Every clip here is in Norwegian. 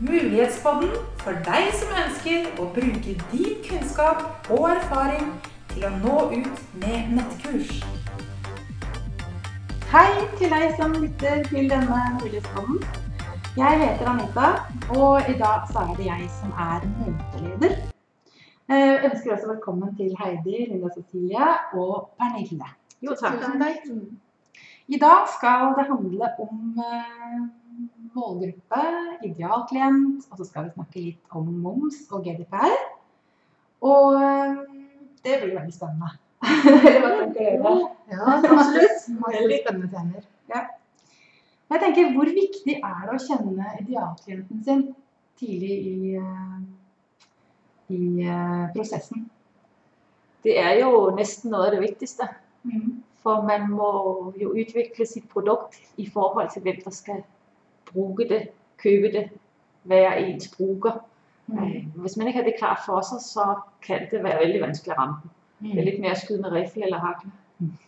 Mulighetspodden for deg som ønsker å bruke din kunnskap og erfaring til å nå ut med nettkurs. Hei til deg som lytter til denne mulighetspodden. Jeg heter Anita, og i dag så er det jeg som er møteleder. Ønsker også velkommen til Heidi, Linda Cecilie og Pernille. Jo, takk. I dag skal det handle om eh, målgruppe, idealklient, og så skal vi snakke litt om moms og GDPR. Og eh, det blir veldig spennende. Hva tenker dere? Ja, absolutt. Veldig spennende temaer. Jeg tenker, Hvor viktig er det å kjenne idealklienten sin tidlig i, eh, i eh, prosessen? Det er jo nesten noe av det viktigste. Mm. For man må jo utvikle sitt produkt i forhold til hvem som skal bruke det, kjøpe det, være ens bruker. Mm. Eh, Hvis man ikke har det klart for seg, så kan det være veldig vanskelig å ramme den. Det er Mm. litt mer å skyte med rifle eller hagle.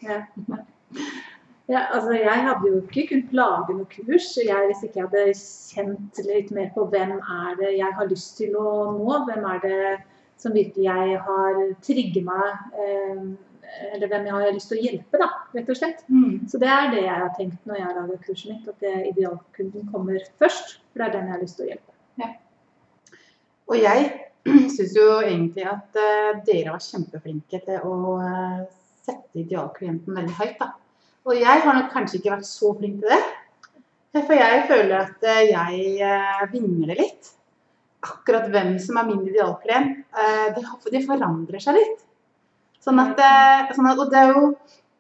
Ja, altså Jeg hadde jo ikke kunnet lage noe kurs jeg, hvis ikke jeg hadde kjent litt mer på hvem er det jeg har lyst til å nå. Hvem er det som virkelig jeg har trigger meg, eh, eller hvem jeg har lyst til å hjelpe, da, rett og slett. Mm. Så det er det jeg har tenkt når jeg lager kurset mitt, at det idealkunden kommer først. For det er den jeg har lyst til å hjelpe. Ja. Og jeg syns jo egentlig at eh, dere var kjempeflinke til å eh, sette idealklienten veldig høyt. da. Og jeg har nok kanskje ikke vært så flink til det. For jeg føler at eh, jeg eh, vingler litt. Akkurat hvem som er min idealklient, eh, det, forandrer seg litt. Sånn at, eh, sånn at, og det, er jo,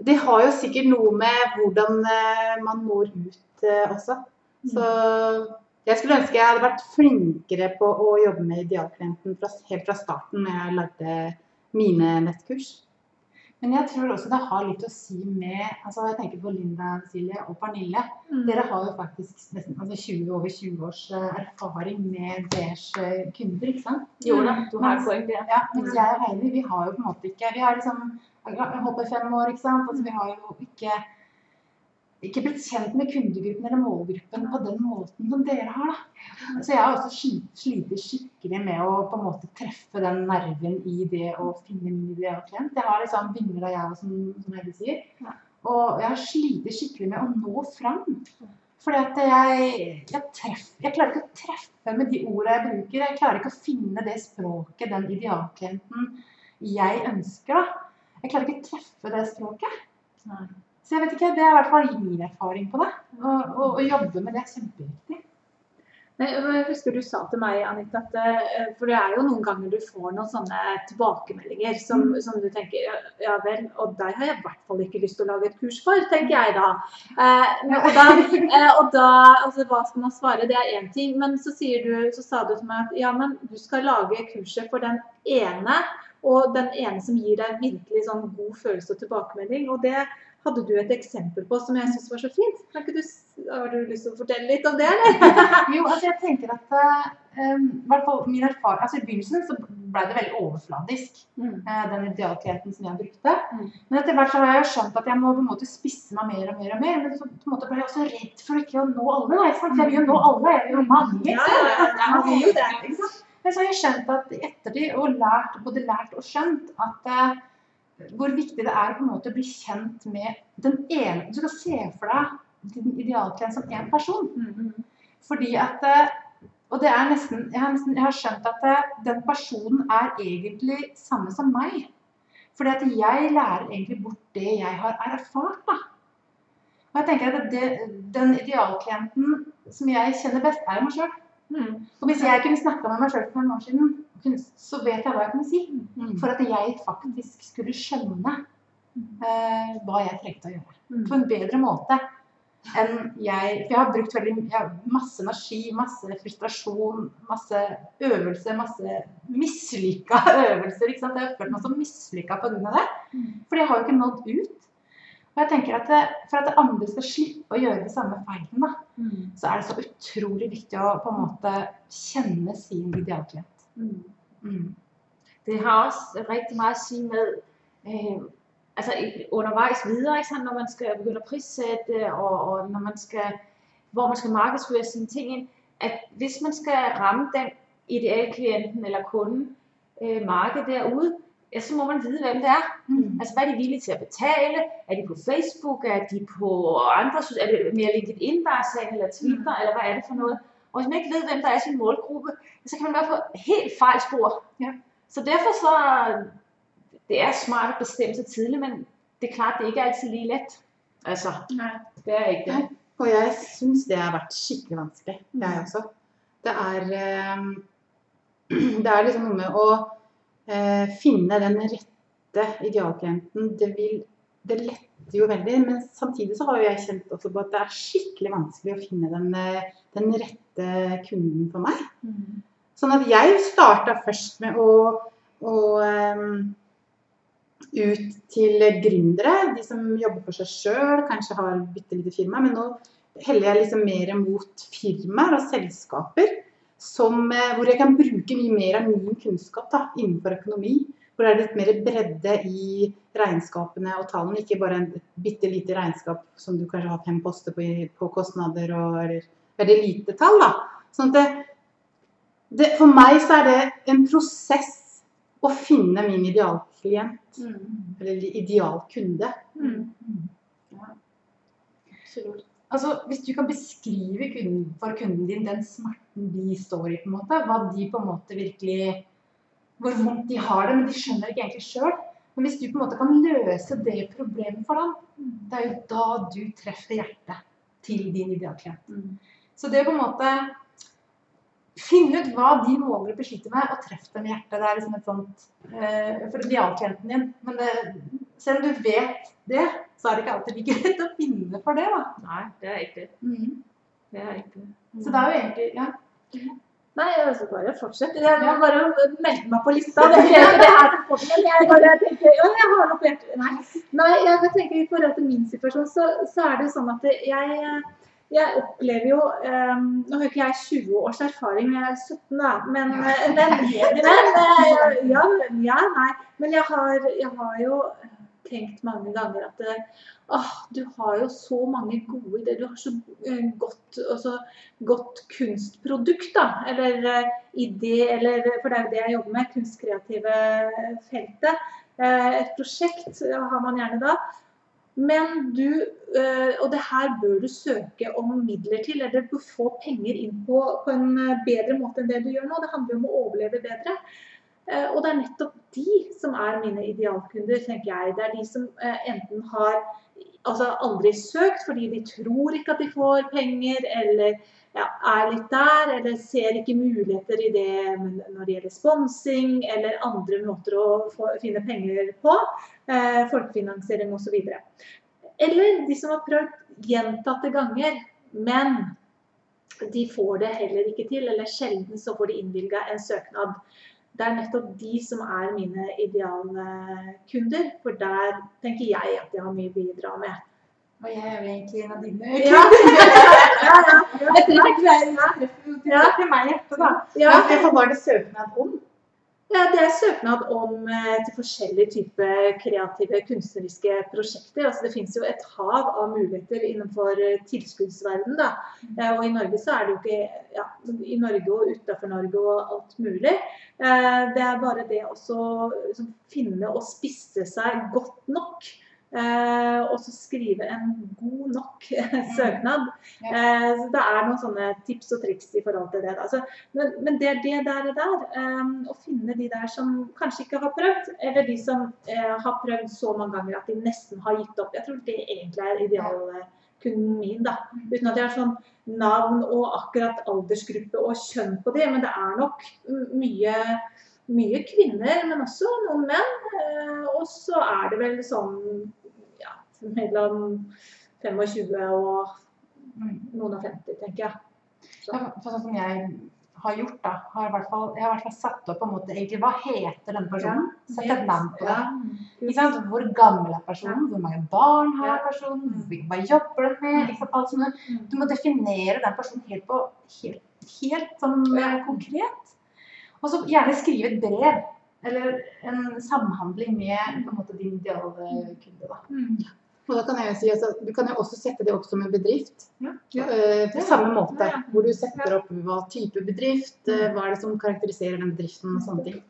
det har jo sikkert noe med hvordan eh, man når ut eh, også. Så jeg skulle ønske jeg hadde vært flinkere på å jobbe med idealklienten helt fra starten når jeg lagde mine nettkurs. Men jeg tror også det har litt å si med altså Jeg tenker på Linda, Silje og Pernille. Dere har jo faktisk nesten altså 20, over 20 års eh, erfaring med deres eh, kunder, ikke sant? Jo da, du har Mens- et poeng det. Ja, mens jeg og Heidi, vi har jo på en måte ikke Vi har liksom jeg holdt på i fem år, ikke sant. Altså, vi har jo ikke ikke blitt kjent med kundegruppen eller målgruppen på den måten som dere har. da. Så jeg har også slitt skikkelig med å på en måte treffe den nerven i det å finne min idealklient. Jeg har liksom vingla, jeg òg, som, som Hedde sier. Og jeg har slitt skikkelig med å nå fram. Fordi at jeg, jeg, treff, jeg klarer ikke å treffe med de ordene jeg bruker. Jeg klarer ikke å finne det språket, den idealklienten jeg ønsker. da. Jeg klarer ikke å treffe det språket. Nei. Så jeg vet ikke, Det er i hvert fall min erfaring på det. Å, jobbe med det er kjempeviktig. Jeg husker du sa til meg, Anita, at eh, for det er jo noen ganger du får noen sånne tilbakemeldinger som, som du tenker ja, vel, og deg har jeg i hvert fall ikke lyst til å lage et kurs for, tenker jeg da. Eh, og da, eh, og da altså, Hva skal man svare? Det er én ting. Men så, sier du, så sa du til meg at ja, men du skal lage kurset for den ene, og den ene som gir deg virkelig sånn god følelse og tilbakemelding. og det hadde du et eksempel på som jeg syns var så fint. Du, har du lyst til å fortelle litt om det, eller? Jo, altså jeg tenker at eh, um, hvert fall min erfaring, altså I begynnelsen så ble det veldig overfladisk, eh, den idealklienten som jeg brukte. Mm. Men etter hvert så har jeg jo skjønt at jeg må på en måte spisse meg mer og mer. og mer, Men så på en måte ble jeg også redd for ikke å nå alle. Da? Jeg vil jo nå alle, jeg vil jo mange. Ja, ja, ja, det. Ikke? Men så har jeg skjønt at etter det og lært, både lært og skjønt, at eh, hvor viktig det er å på en måte bli kjent med den ene Du skal se for deg din idealklient som én person. Fordi at eh, Og det er nesten Jeg har, nesten, jeg har skjønt at eh, den personen er egentlig samme som meg. Fordi at jeg lærer egentlig bort det jeg har erfart. da. Og jeg tenker at det, Den idealklienten som jeg kjenner best, er meg sjøl. Og hvis jeg kunne snakka med meg sjøl for fem år siden, kunne- så vet jeg hva jeg kunne si. For at jeg faktisk skulle skjønne uh, hva jeg trengte å gjøre. På en bedre måte enn jeg For jeg har brukt veldig jeg har masse energi, masse frustrasjon, masse øvelse, masse mislykka øvelser. ikke sant? Jeg har følt meg så mislykka pga. det. For jeg har jo ikke nådd ut. Og jeg tenker at det, For at andre skal slippe å gjøre de samme feilene, da, så er det så utrolig viktig å på en måte kjenne sin idealklient. Mm. Det har også rigtig meget at sige med, øh, altså undervejs videre, ikke sant, når man skal begynde at prissætte, og, og når man skal, hvor man skal markedsføre sine ting ind, at hvis man skal ramme den idealklienten eller kunden øh, markedet derude, ja, så må man vide, hvem det er. Mm. Altså, hvad er de villige til at betale? Er de på Facebook? Er de på andre? Er det mere LinkedIn, der er sagen, eller Twitter, eller hvad er det for noget? Og hvis man ikke ved, hvem der er sin målgruppe, så kan man være på helt fejl spor. Ja. Så derfor så, det er smart at bestemme sig tidligt, men det er klart, det ikke er altid lige let. Altså, Nei. det er ikke det. Og jeg syns det har vært skikkelig vanskelig, jeg også. Det er eh, Det er liksom noe med å eh, finne den rette idealklienten. Det, vil, det letter jo veldig, men samtidig så har jo jeg kjent også på at det er skikkelig vanskelig å finne den, eh, den rette kunden for meg. Mm. Sånn at jeg starta først med å, å um, ut til gründere, de som jobber for seg sjøl, kanskje har bitte lite firma. Men nå heller jeg liksom mer mot firmaer og selskaper som, eh, hvor jeg kan bruke mye mer av min kunnskap da, innenfor økonomi. Hvor det er litt mer bredde i regnskapene og tallene, ikke bare en bitte lite regnskap som du kanskje har fem poster på, på kostnader og eller veldig lite tall. da. Sånn at det, det, for meg så er det en prosess å finne min idealklient, Mm. eller idealkunde. Mm. Absolutt. Altså, hvis du kan beskrive kunden, for kunden din den smerten de står i, på en måte, hva de på en måte virkelig Hvor vondt de har det, men de skjønner det ikke egentlig sjøl. Men hvis du på en måte kan løse det problemet for dem, det er jo da du treffer hjertet til din idealklient. Mm. Så det å på en måte finne ut hva de målgruppe sliter med, og treffe dem i hjertet, det er liksom et sånt eh, For idealklienten din. Men det, selv om du vet det, så er det ikke alltid like lett å finne for det, da. Nei, det er ikke det. Mm. Det er riktig. Mm. Så det er jo egentlig Ja. Nei, altså bare fortsette. Jeg må bare melde meg på lista. Det er ikke det her til fordel. Jeg bare tenker, ja, jeg har noe på hjertet. Nei. Nei, jeg tenker tenke i forhold til min situasjon, så, så er det jo sånn at jeg, jeg opplever jo um, Nå har ikke jeg 20 års erfaring, jeg er 17, da. Men, eh, men, men eh, ja, ja, nei. Men jeg har, jeg har jo tenkt mange ganger at åh, du har jo så mange gode ideer. Du har så godt, også, godt kunstprodukt, da. Eller idé, eller For det er jo det jeg jobber med. Kunstkreative feltet. Et prosjekt har man gjerne da. Men du, eh, og det her bør du søke om midler til, eller du få penger inn på, på en eh, bedre måte enn det du gjør nå. Det handler om å overleve bedre. Eh, Og det er nettopp de som er mine idealkunder, tenker jeg. Det er de som enten har altså aldri søkt fordi de tror ikke at de får penger, eller ja, er litt der, eller ser ikke muligheter i det når det gjelder sponsing, eller andre måter å få, finne penger på. Eh, folkefinansiering osv. Eller de som har prøvd gjentatte ganger, men de får det heller ikke til, eller sjelden så får de innvilga en søknad. Det er nettopp de som er mine idealkunder, for der tenker jeg at jeg har mye å bidra med. Og jeg er jo egentlig en av dine Ja, ja, ja. Treffer Ja. til meg i hjertet, da. ja. Ja, var det søknad om? Ja, det er søknad om eh, til forskjellige typer kreative kunstneriske prosjekter. Altså, det finnes jo et hav av muligheter innenfor eh, tilskuddsverdenen. Da. Eh, og i Norge så er det jo ikke ja, I Norge og utenfor Norge og alt mulig. Det er bare det å liksom, finne og spisse seg godt nok. Eh, og så skrive en god nok søknad. Eh, så det er noen sånne tips og triks i forhold til det. Da. Så men, men det er det der, det der. Å finne de der som kanskje ikke har prøvd, eller de som eh, har prøvd så mange ganger at de nesten har gitt opp. Jeg tror det egentlig er idealkunden min. da. Uten at jeg har sånn navn og akkurat aldersgruppe og kjønn på det, men det er nok mye, mye kvinner, men også noen menn. Eh, og så er det vel sånn mellom 25 og noen og 50, tenker jeg. Ja, for sånn som jeg har gjort, da, har i hvert fall, jeg har i hvert fall satt opp på en måte egentlig hva heter denne personen. Sett et navn på det. Ikke sant? Hvor gammel er personen? Hvor mange barn har Ja. personen? Hva jobber den med? Ikke? Alt sånt. Du må definere den personen helt, på, helt, helt sånn ja. konkret. Og så gjerne skrive et brev Eller en samhandling med på en måte din ideale kunde. Da. Mm. Og da kan jeg jo si, altså, Du kan jo også sette det opp som en bedrift. Ja. ja. på samme måte. Ja. Hvor du setter opp hva type bedrift, eh, hva er det som karakteriserer den bedriften og sånne ting.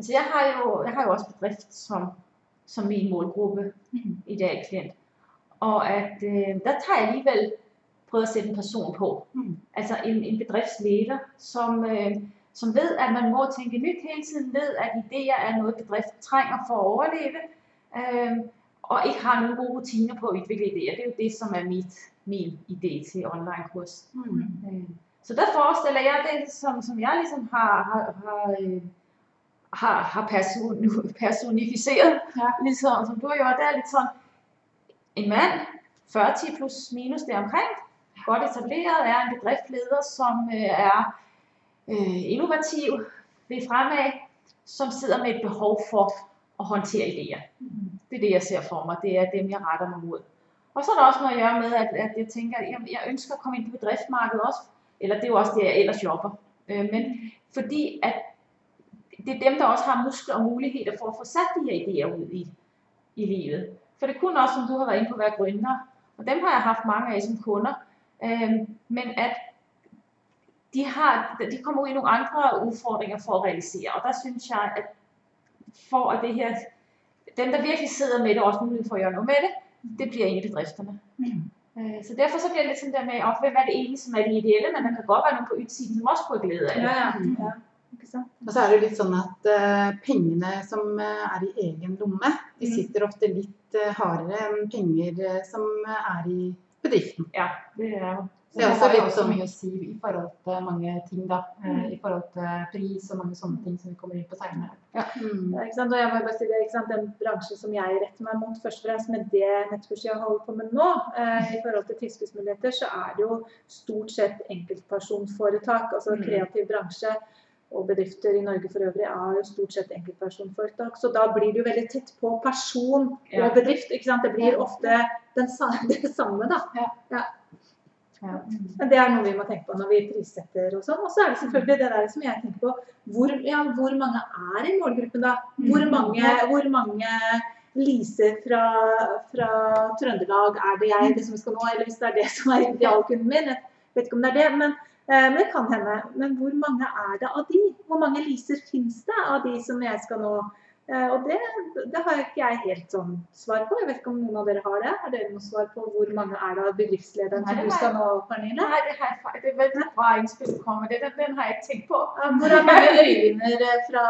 Altså jeg har jo, jeg har jo også bedrift som, som min målgruppe, i dag, klient, Og at øh, der tar jeg alligevel prøvet å sette en person på. Mm. Altså en, en bedriftsleder, som, øh, som ved, at man må tenke nytt hele tiden, ved, at ideer er noe bedrift trenger for å overleve, øh, og ikke har nogen gode rutiner på at udvikle idéer. Det er jo det, som er mit, min idé til online-kurs. Mm. Øh, Så der forestiller jeg det, som, som jeg ligesom har, har, har, øh, har, har person, personificeret, Ja. ligesom som du har gjort, det er lidt sådan en mand, 40 plus minus deromkring, godt etableret, er en bedriftsleder, som øh, er øh, innovativ, vil fremad, som sidder med et behov for at håndtere idéer. Det er det, jeg ser for mig. Det er dem, jeg retter mig mod. Og så er der også noget at gøre med, at, at jeg tænker, at jeg, jeg ønsker at komme ind på bedriftsmarkedet også. Eller det er jo også det, jeg ellers jobber. Øh, men fordi at det er dem, der også har muskler og muligheder for at få sat de her idéer ud i, i livet. For det kunne også, som du har været inde på, være grønnere. Og dem har jeg haft mange af som kunder. Øh, men at de, har, de kommer ud i nogle andre udfordringer for at realisere. Og der synes jeg, at for at det her, dem der virkelig sidder med det, også muligheden for at gøre noget med det, det bliver egentlig bedrifterne. Mm. Øh, Så derfor så bliver det lidt sådan der med, og hvem er det egentlig, som er det ideelle, men der kan godt være nogen på utsiden, som også får glæde af det. Ja, ja. ja. Og så er det jo litt sånn at eh, pengene som eh, er i egen lomme, de Mm. sitter ofte litt eh, hardere enn penger som er i bedriften. Ja, det er jo. Så Det det har jo også sånn- mye å si i forhold til mange ting, da. Mm. I forhold til pris og mange sånne ting som vi kommer inn på senere. Mm. Ja, ikke sant? Og jeg må bare si det, ikke sant? Den bransjen som jeg retter meg mot først og fremst med det nettkurset jeg holder på med nå, eh, i forhold til tilskuddsmuligheter, så er det jo stort sett enkeltpersonforetak, altså Mm. kreativ bransje. Og bedrifter i Norge for øvrig er jo stort sett enkeltpersonforetak. Så da blir det jo veldig tett på person og bedrift. ikke sant? Det blir ofte den, det samme, da. Ja. Men det er noe vi må tenke på når vi prissetter og sånn. Og så er det selvfølgelig det der som jeg tenker på. Hvor, ja, hvor mange er i målgruppen da? Hvor mange, hvor mange Lise fra, fra Trøndelag er det jeg liksom skal nå? Eller hvis det er det som er idealkunden min. Jeg vet ikke om det er det, men, eh, men det kan hende. Men hvor mange er det av de? Hvor mange Liser finnes det av de som jeg skal nå? Eh, Og det, det har ikke jeg helt sånn svar på. Jeg vet ikke om noen av dere har det. Har dere noe svar på hvor mange er det av som det du skal nå, Pernille? Nei, det har jeg fa- det er veldig bra med. Det, den, den har jeg tænkt på. Hvor mange øyvinder fra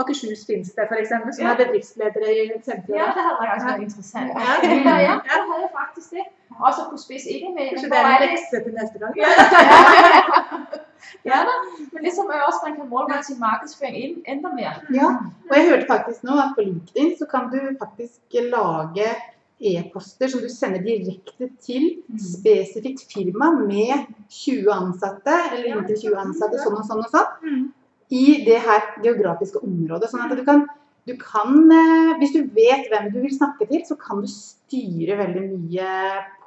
Akershus finnes det f.eks. som er bedriftsledere i Ja, det hadde vært været interessant. Ja. Ja, ja, der havde jeg faktisk det. Også på spiss ikke med, Kanskje det er er en lekse til neste gang? Ja, ja da. Men liksom også man kan målrette sin markedsføring inn enda mer. Ja, og jeg hørte faktisk nå at på LinkedIn så kan du faktisk lage e-poster som du sender direkte til spesifikt firma med 20 ansatte, eller inntil 20 ansatte, sånn og sånn og sånn, Mm. i det her geografiske området. Sånn at du kan, du kan eh, Hvis du vet hvem du vil snakke til, så kan du styre veldig mye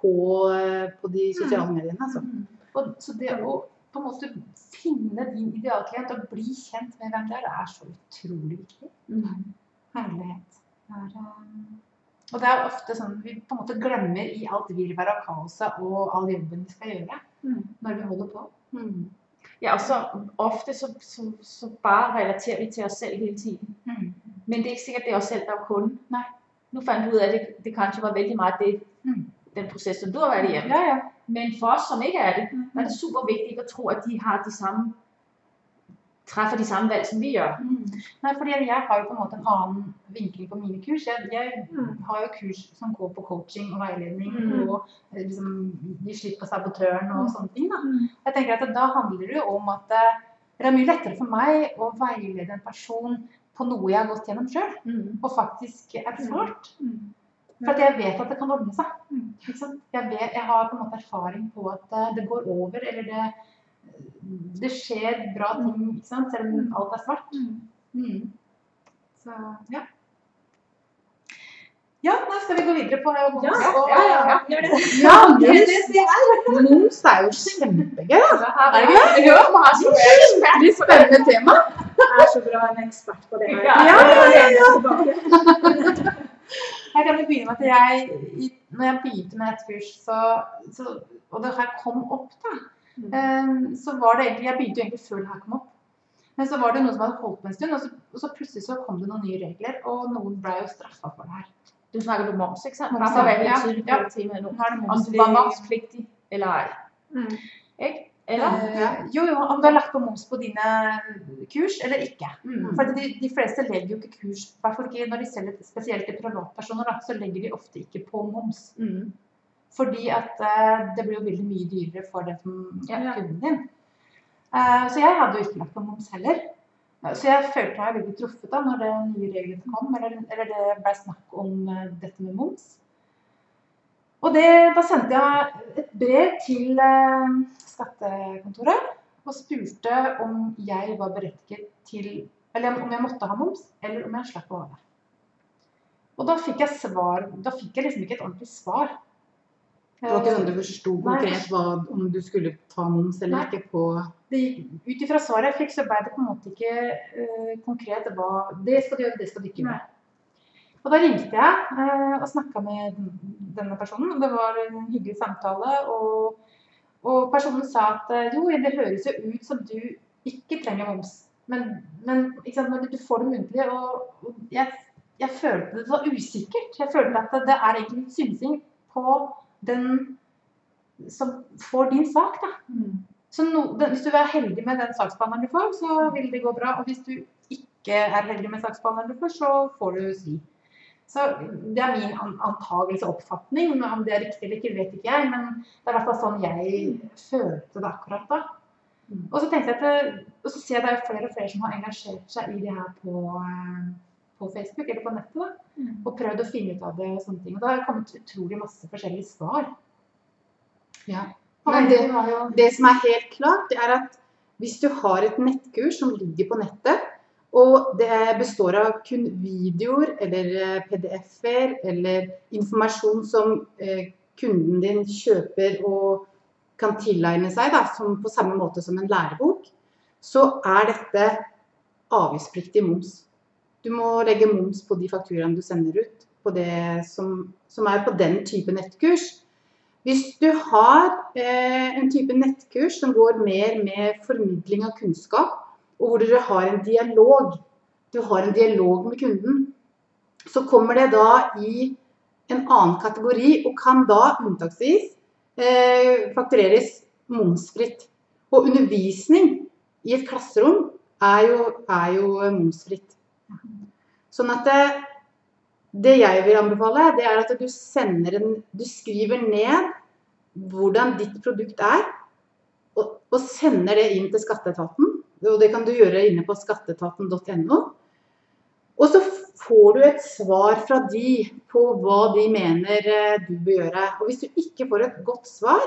på, eh, på de sosiale mediene. Altså. Mm. Og, så det å på en måte finne din idealklient og bli kjent med hvem det er, det er så utrolig viktig. Herlighet. Det er, um, og det er ofte sånn vi på en måte glemmer i alt virvaret av kaoset og all jobben vi skal gjøre Mm. når vi holder på. Mm. Ja, og så ofte så, så, så bare relaterer vi til oss selv hele tiden. Mm. Men det er ikke sikkert, det er oss selv, der er kunden. Nå Nu du ut at det, det kanskje var veldig meget det, Mm. Den proces, som du har været igennem. Ja, ja. Men for os, som ikke er det, Mm. er det super vigtigt ikke at tro, at de har de samme, træffer de samme valg, som vi gør. Mm. Nei, fordi jeg har jo på en måte en annen vinkling på mine kurs. Jeg, jeg Mm. har jo kurs som går på coaching og veiledning Mm. og eh, liksom gi slipp på sabotøren og Mm. sånne ting. Da. Mm. Jeg tenker at Da handler det jo om at eh, det er mye lettere for meg å veilede en person på noe jeg har gått gjennom sjøl, Mm. og faktisk erfart. Mm. For at jeg vet at det kan ordne seg. Ikke sant? Jeg, vet, jeg har på en måte erfaring på at eh, det går over, eller det, det skjer bra ting, ikke sant? selv om alt er svart. Mm. Mm. Så ja. Ja, nå skal vi gå videre på Ja, moms ja, og ja, ja, gjør det. Ja, moms, moms er jo kjempegøy. da. Så har vi jo, man har så været ekspert spennende tema. Jeg er så bra en ekspert på det her. Ja. Ja, ja, ja, ja. Jeg kan jo begynne med at jeg, når jeg begynte med nettkurs, så, så, og det her kom opp, da, Mm. eh, så var det egentlig Jeg begynte jo egentlig før det her kom opp. Men så var det noe som hadde holdt på en stund, og så, og så plutselig så kom det noen nye regler, og noen ble jo straffa for det her. Du snakker om moms, ikke sant? Moms, Bare for å være ja. Ja. på nå. Er det momspliktig eller ei. Mm. Eller? Eh, jo, jo, om du har lagt på moms på dine kurs eller ikke. Mm. For de, de fleste legger jo ikke kurs, i hvert fall ikke når de selger spesielt til privatpersoner, da, så legger de ofte ikke på moms. Mm. Fordi at uh, det blir jo veldig mye dyrere for den Ja. er kunden din. Uh, så jeg hadde jo ikke lagt på moms heller. Eh, Så jeg følte meg veldig truffet da når det nye reglene kom, eller, eller det ble snakk om uh, dette med moms. Og det, da sendte jeg et brev til eh, skattekontoret og spurte om jeg var berettiget til Eller om jeg måtte ha moms, eller om jeg slapp å ha det. Og da fikk jeg svar Da fikk jeg liksom ikke et ordentlig svar. Det var ikke sånn du forsto konkret hva, om du skulle ta moms eller Nei. ikke på det Ut ifra svaret jeg fikk, så ble det på en måte ikke uh, konkret hva Det skal du gjøre, det skal du ikke gjøre. Og da ringte jeg eh, og snakka med denne personen. Det var en hyggelig samtale. Og, og personen sa at eh, jo, det høres jo ut som du ikke trenger moms. Men, men når du får det muntlig, og, og jeg, jeg følte det var usikkert. Jeg følte at det er egentlig synsing på den som får din sak, da. Mm. Så no, den, hvis du er heldig med den saksbehandleren du får, så vil det gå bra. Og hvis du ikke er heldig med saksbehandleren du får, så får du svi. Så det er min antakelse antagelse og oppfatning. Om det er riktig eller ikke, vet ikke jeg. Men det er i hvert fall sånn jeg følte det akkurat da. Og så tenkte jeg at og så ser jeg det er flere og flere som har engasjert seg i det her på, eh, på Facebook eller på nettet. da, Mm. Og prøvd å finne ut av det og sånne ting. Og da har det kommet utrolig masse forskjellige svar. Ja. Men det- Det som er helt klart, det er at hvis du har et nettkurs som ligger på nettet, og det består av kun videoer eller eh, PDF-er eller informasjon som eh, kunden din kjøper og kan tilegne seg da, på samme måte som en lærebok, så er dette avgiftspliktig moms. Du må legge moms på de fakturaene du sender ut, på det som, som er på den type nettkurs. Hvis du har eh, en type nettkurs som går mer med formidling av kunnskap, og hvor dere har en dialog, du har en dialog med kunden, så kommer det da i en annen kategori, og kan da unntaksvis eh, faktureres momsfritt. Og undervisning i et klasserom er jo, er jo momsfritt. Sånn at det, det jeg vil anbefale, det er at du en Du skriver ned hvordan ditt produkt er, og, og sender det inn til skatteetaten. Og det kan du gjøre inne på skatteetaten.no. Og så får du et svar fra de på hva de mener eh, du bør gjøre. Og hvis du ikke får et godt svar,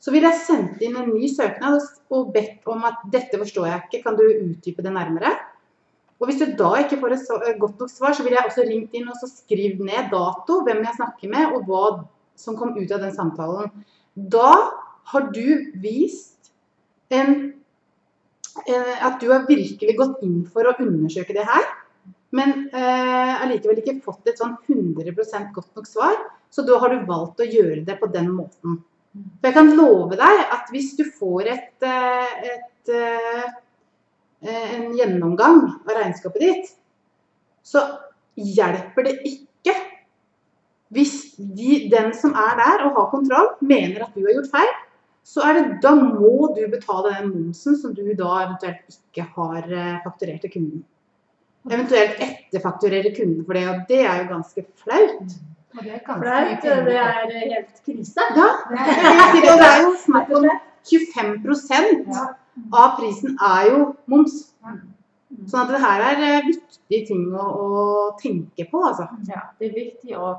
så vil jeg sendt inn en ny søknad og- bedt om at dette forstår jeg ikke, kan du utdype det nærmere? Og hvis du da ikke får et godt nok svar, så vil jeg også ringt inn og skrive ned dato, hvem jeg snakker med, og hva som kom ut av den samtalen. Da har du vist en, eh, at du har virkelig gått inn for å undersøke det her, men eh, allikevel ikke fått et sånn 100% godt nok svar, så da har du valgt å gjøre det på den måten. For jeg kan love deg at hvis du får et, eh, et, eh, en gjennomgang av regnskapet ditt, så hjelper det ikke hvis de, den som er der og har kontroll, mener at du har gjort feil. Så er det, da må du betale den momsen som du da eventuelt ikke har eh, fakturert til kunden. Eventuelt etterfakturere kunden for det, og det er jo ganske flaut. Og det er ganske Flaut, det er helt krise. Ja, det, er jo snakk om 25 Ja. av prisen er jo moms. Ja. Sånn at det her er eh, viktige ting å, å tenke på, altså. Ja, det er viktig å,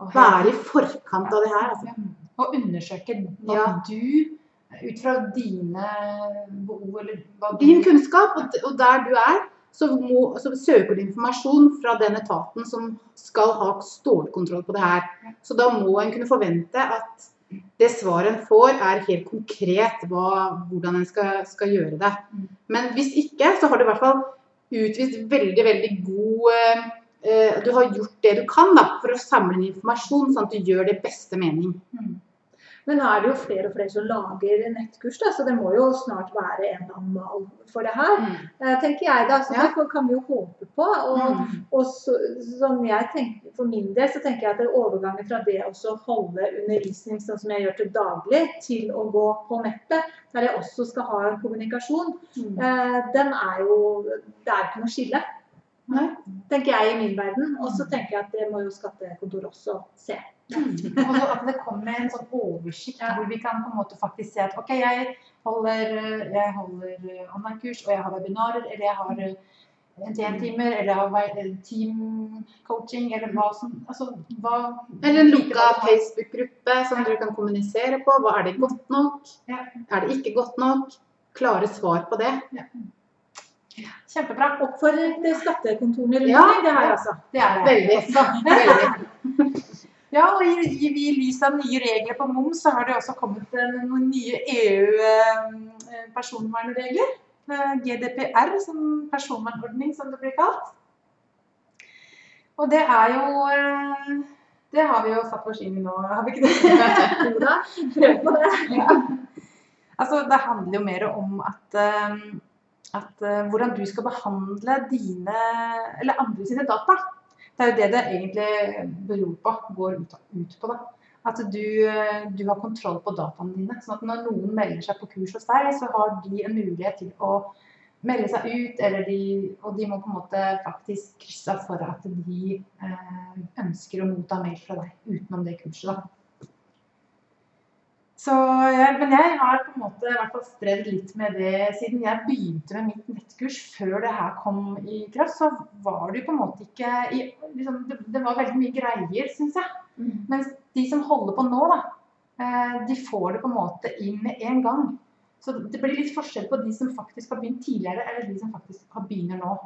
å Være i forkant av det her, altså. Og undersøke hva Ja. du, ut fra dine behov eller hva du Din kunnskap, og, der du er, så, må, så søker du informasjon fra den etaten som skal ha stålkontroll på det her. Så da må en kunne forvente at det svaret en får, er helt konkret hva, hvordan en skal, skal gjøre det. Mm. Men hvis ikke, så har du i hvert fall utvist veldig, veldig god eh, eh, Du har gjort det du kan da, for å samle inn informasjon, sånn at du gjør det beste mening. Men nå er det jo flere og flere som lager nettkurs, da, så det må jo snart være en eller annen mal for det her. Mm. tenker jeg da, så Ja. Det kan vi jo håpe på. Og, Mm. og så, sånn jeg tenker, For min del så tenker jeg at det er overgangen fra det å holde undervisning sånn som jeg gjør til daglig, til å gå på nettet, der jeg også skal ha en kommunikasjon, eh, den er jo Det er ikke noe skille. Nei. Tenker jeg i min verden. Og så tenker jeg at det må jo skattekontoret også se. Og så at det kommer en sånn oversikt hvor vi kan på en måte faktisk se at ok, jeg holder, jeg holder eh, online-kurs, og jeg har webinarer, eller jeg har eh, NTN-timer, eller jeg har eh, team-coaching, eller hva som Altså hva Eller en lukka Facebook-gruppe som dere kan kommunisere på. Hva Er det godt nok? Ja. Er det ikke godt nok? Klare svar på det. Kjempebra. Oppfordrer til skattekontorene rundt Ja. det her altså. Det er det. Veldig. Veldig. Ja, og i, i, i lys av nye regler på moms, så har det også kommet eh, noen nye EU-personvernregler. Eh, GDPR som personvernordning, som det blir kalt. Og det er jo eh, Det har vi jo satt oss inn i nå, har vi ikke det? Jo da, prøv på det. Ja. Altså, det handler jo mer om at, eh, at eh, hvordan du skal behandle dine eller andre sine data. Det er jo det det egentlig beror på, går ut, ut på. da. At du, du har kontroll på dataene dine. sånn at når noen melder seg på kurs hos deg, så har de en mulighet til å melde seg ut, de, og de må på en måte faktisk krysse for at de eh, ønsker å motta mail fra deg utenom det kurset. da. Så, men jeg har på en måte i hvert fall strevd litt med det siden jeg begynte med mitt nettkurs. Før det her kom i kraft, så var det jo på en måte ikke i, liksom, det, det var veldig mye greier, syns jeg. Mens de som holder på nå, da, eh, de får det på en måte inn med en gang. Så det blir litt forskjell på de som faktisk har begynt tidligere, eller de som faktisk har begynner nå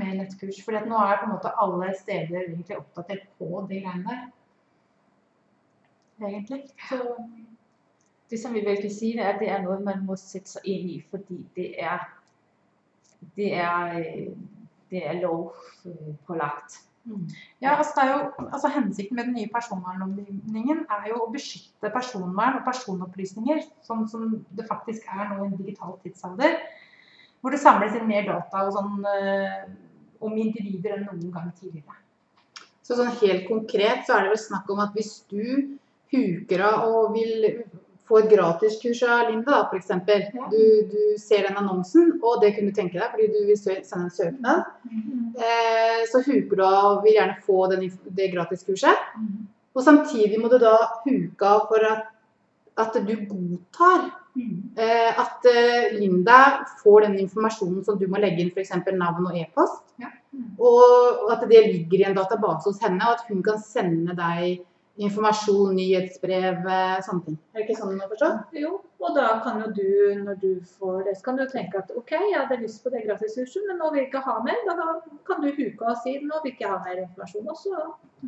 med nettkurs. At nå er på en måte alle steder egentlig oppdatert på de greiene der. Egentlig. Så Det som vi vel kan si, det er, at det er noe man må sette seg inn i, fordi det er, det er, øh, det er lovpålagt. Ja, altså det er jo, altså Hensikten med den nye personvernlovgivningen er jo å beskytte personvern og personopplysninger, sånn som det faktisk er nå i en digital tidsalder. Hvor det samles inn mer data og sånn, eh, om individer enn noen gang tidligere. Så sånn helt konkret så er det vel snakk om at hvis du huker av og vil få et gratiskurs av Linda, da, f.eks. Du, du ser den annonsen, og det kunne du tenke deg fordi du vil sende en søknad. Eh, så huker du av og vil gjerne få den, det gratiskurset. Og samtidig må du da huke av for at, at du godtar eh, at eh, Linda får den informasjonen som du må legge inn, f.eks. navn og e-post. Og at det ligger i en database hos henne, og at hun kan sende deg informasjon, nyhetsbrev, eh, sånne ting. Er det ikke sånn å forstå? Jo, og da kan jo du, når du får det, så kan du tenke at OK, jeg hadde lyst på det gratiskurset, men nå vil jeg ikke ha mer. Da kan du huke og si nå vil jeg ikke ha mer informasjon, og så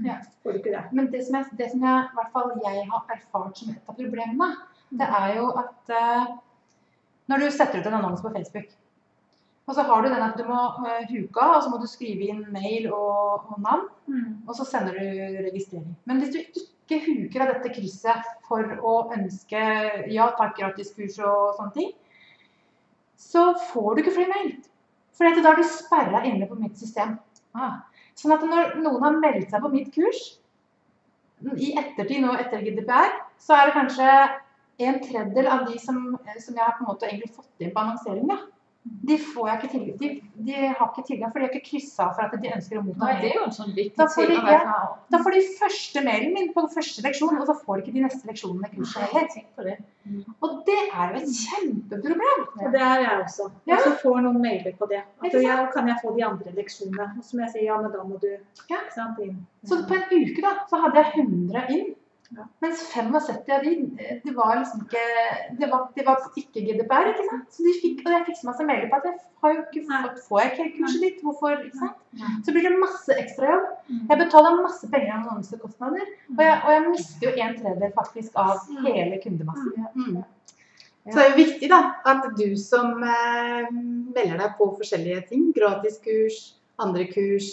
Ja. får du ikke det. Men det som, jeg, det som jeg, i hvert fall jeg har erfart som et av problemene, det er jo at uh, når du setter ut en annonse på Facebook, og så har du den at du må uh, huke av, og så må du skrive inn mail og, og navn, og så sender du registrering. Men hvis du ikke huker av dette krysset for å ønske ja, takk, gratiskurs og sånne ting, så får du ikke flere mail. For da er du sperra inne på mitt system. Ah. Sånn at når noen har meldt seg på mitt kurs, i ettertid nå etter GDPR, så er det kanskje en tredjedel av de som, som jeg har på en måte egentlig fått inn på annonsering, da. De, får jeg ikke tilgang, de, de har ikke tilgang, for de har ikke kryssa for at de ønsker å motta mail. det jo en sånn Da får de-. Da får de første mailen min på den første leksjon, og så får de ikke de neste leksjonene i kurset heller. Og det er jo et kjempeproblem. Og det er jeg også. Ja. Og så får noen mailer på det. At jeg, kan jeg få de andre leksjonene? Og som jeg sier, ja, men da må du Ja. Så på en uke da, så hadde jeg 100 inn. Mens 75 av de, det var liksom ikke Det var, det var ikke GDPR, ikke sant. Så de fikk, og jeg fikk så masse meldinger på at jeg har jo ikke fått, får jeg ikke kurset ditt, hvorfor, ikke sant. Så blir det masse ekstrajobb. Jeg betaler masse penger i annonsekostnader, og jeg, og jeg mister jo en tredjedel faktisk av hele kundemassen. Mm. Så det er jo viktig da, at du som eh, melder deg på forskjellige ting, gratiskurs, andre kurs,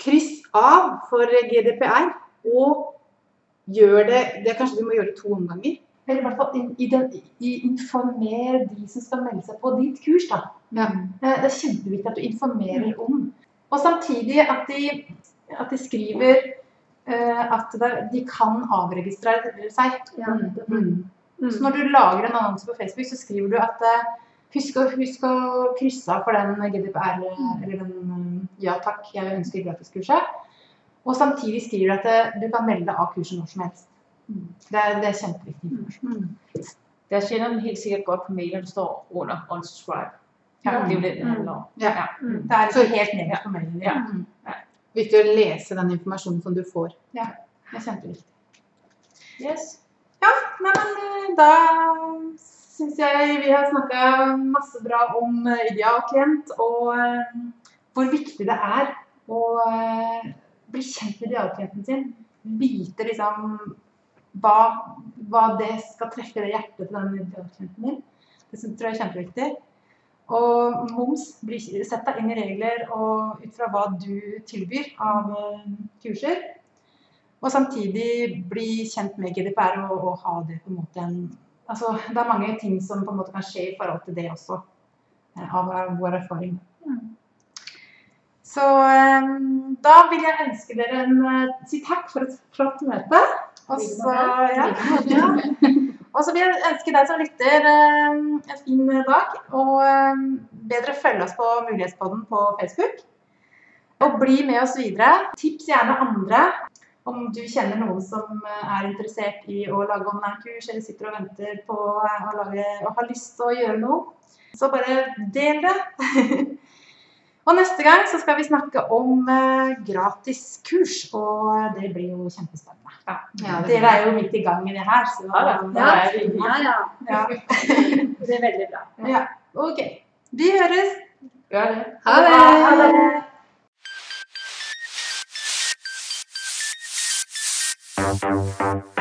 kryss av for GDPR, og gjør det, det kanskje du må gjøre det to omganger. Eller i hvert fall in- informer de som skal melde seg på ditt kurs. da. Ja. Det er kjempeviktig at du informerer om. Og samtidig at de, at de skriver uh, at de kan avregistrere seg. Ja. Mm. Mm. Så når du lager en annonse på Facebook, så skriver du at uh, husk, å, husk å krysse av for den GDPR, eller den eh, ja takk, jeg ønsker gratiskurset. Og samtidig skriver du at eh, du kan melde deg av kurset når som helst. Det er, det er kjempeviktig Mm. Det tjener den helt sikkert godt på mailen det står under unsubscribe. Ja. Det er jo det, det handler om. Ja. Mm. Det er så helt nederst på mailen Ja. Ja. Mm. Viktig å lese den informasjonen som du får. Ja, Det er kjempeviktig. Yes. Nei, men eh, da syns jeg vi har snakka masse bra om eh, idealklient og hvor viktig det er å bli kjent med idealklienten sin. Vite liksom hva, hva det skal treffe det hjertet til den idealklienten din. Det tror jeg er kjempeviktig. Og moms, sett deg inn i regler og ut fra hva du tilbyr av eh, kurser. Og samtidig bli kjent med GDPR og, og ha det på en måte en Altså, det er mange ting som på en måte kan skje i forhold til det også, eh, av vår erfaring. Så eh, da vil jeg ønske dere en eh, Si takk for et flott møte. Og så, ja, ja. vil jeg ønske deg som lytter eh, en fin dag. Og bedre følge oss på Mulighetspodden på Facebook. Og bli med oss videre. Tips gjerne andre om du kjenner noen som er interessert i å lage online-kurs, eller sitter og venter på å lage, og har lyst til å gjøre noe, så bare del det. Og neste gang så skal vi snakke om eh, gratis kurs, og det blir jo kjempespennende. Ja. Ja, Dere er jo midt i gang med det her, så ja, da er det ja, ja. det er veldig bra. Ja. OK. Vi høres. Ha. Ha det. Ha det. Ha det.